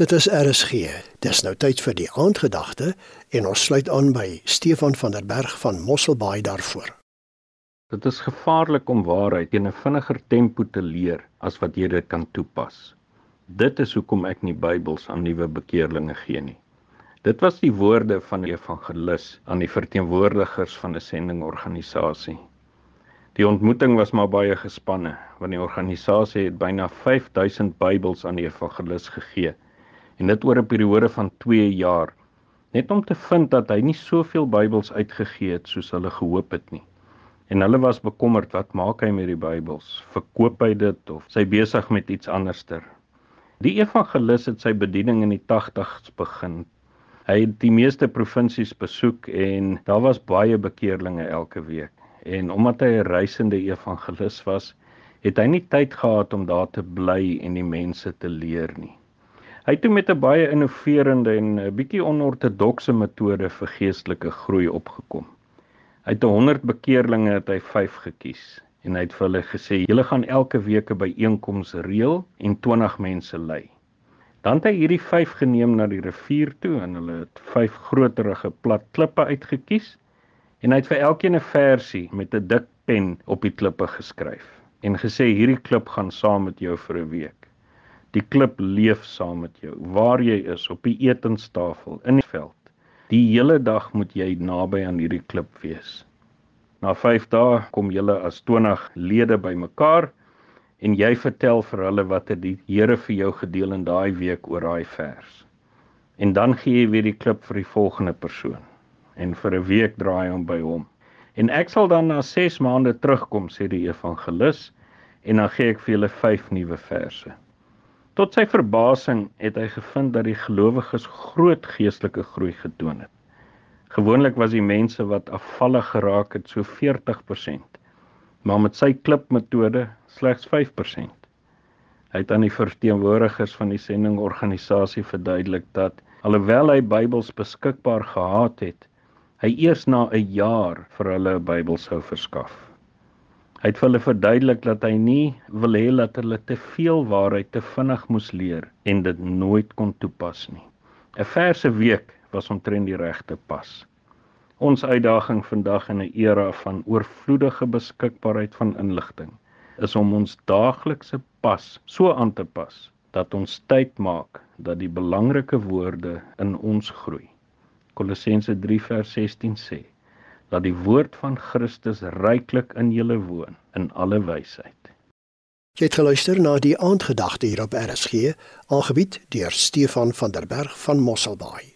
Dit is RSG. Dis nou tyd vir die aandgedagte en ons sluit aan by Stefan van der Berg van Mosselbaai daarvoor. Dit is gevaarlik om waarheid in 'n vinniger tempo te leer as wat jy dit kan toepas. Dit is hoekom ek nie Bybels aan nuwe bekeerlinge gee nie. Dit was die woorde van die evangelis aan die verteenwoordigers van 'n sendingorganisasie. Die ontmoeting was maar baie gespanne want die organisasie het byna 5000 Bybels aan die evangelis gegee en dit oor 'n periode van 2 jaar net om te vind dat hy nie soveel Bybels uitgegee het soos hulle gehoop het nie. En hulle was bekommerd, wat maak hy met die Bybels? Verkoop hy dit of sy besig met iets anderster? Die evangelis het sy bediening in die 80's begin. Hy het die meeste provinsies besoek en daar was baie bekeerlinge elke week. En omdat hy 'n reisende evangelis was, het hy nie tyd gehad om daar te bly en die mense te leer nie. Hy het toe met 'n baie innoverende en 'n bietjie onortodokse metode vir geestelike groei opgekom. Uit 100 bekeerlinge het hy 5 gekies en hy het vir hulle gesê: "Julle gaan elke week 'n byeenkoms reël en 20 mense lei." Dan het hy hierdie 5 geneem na die rivier toe en hulle het 5 groterige plat klippe uitgekies en hy het vir elkeen 'n versie met 'n dik pen op die klippe geskryf en gesê hierdie klip gaan saam met jou vir 'n week. Die klip leef saam met jou. Waar jy is op die etenstafel, in die veld. Die hele dag moet jy naby aan hierdie klip wees. Na 5 dae kom julle as 20 lede bymekaar en jy vertel vir hulle wat het die Here vir jou gedeel in daai week oor daai vers. En dan gee jy weer die klip vir die volgende persoon en vir 'n week draai hom by hom. En ek sal dan na 6 maande terugkom sê die evangelis en dan gee ek vir julle 5 nuwe verse. Tot sy verbasing het hy gevind dat die gelowiges groot geestelike groei getoon het. Gewoonlik was die mense wat afvallig geraak het so 40%, maar met sy klipmetode slegs 5%. Hy het aan die verteenwoordigers van die sendingorganisasie verduidelik dat alhoewel hy Bybels beskikbaar gehad het, hy eers na 'n jaar vir hulle 'n Bybel sou verskaf. Hy het vir hulle verduidelik dat hy nie wil hê dat hulle te veel waarheid te vinnig moes leer en dit nooit kon toepas nie. 'n Verse week was omtrent die regte pas. Ons uitdaging vandag in 'n era van oorvloedige beskikbaarheid van inligting is om ons daaglikse pas so aan te pas dat ons tyd maak dat die belangrike woorde in ons groei. Kolossense 3:16 sê: dat die woord van Christus ryklik in julle woon in alle wysheid. Jy het geluister na die aandgedagte hier op RSG, aangebied deur Stefan van der Berg van Mosselbaai.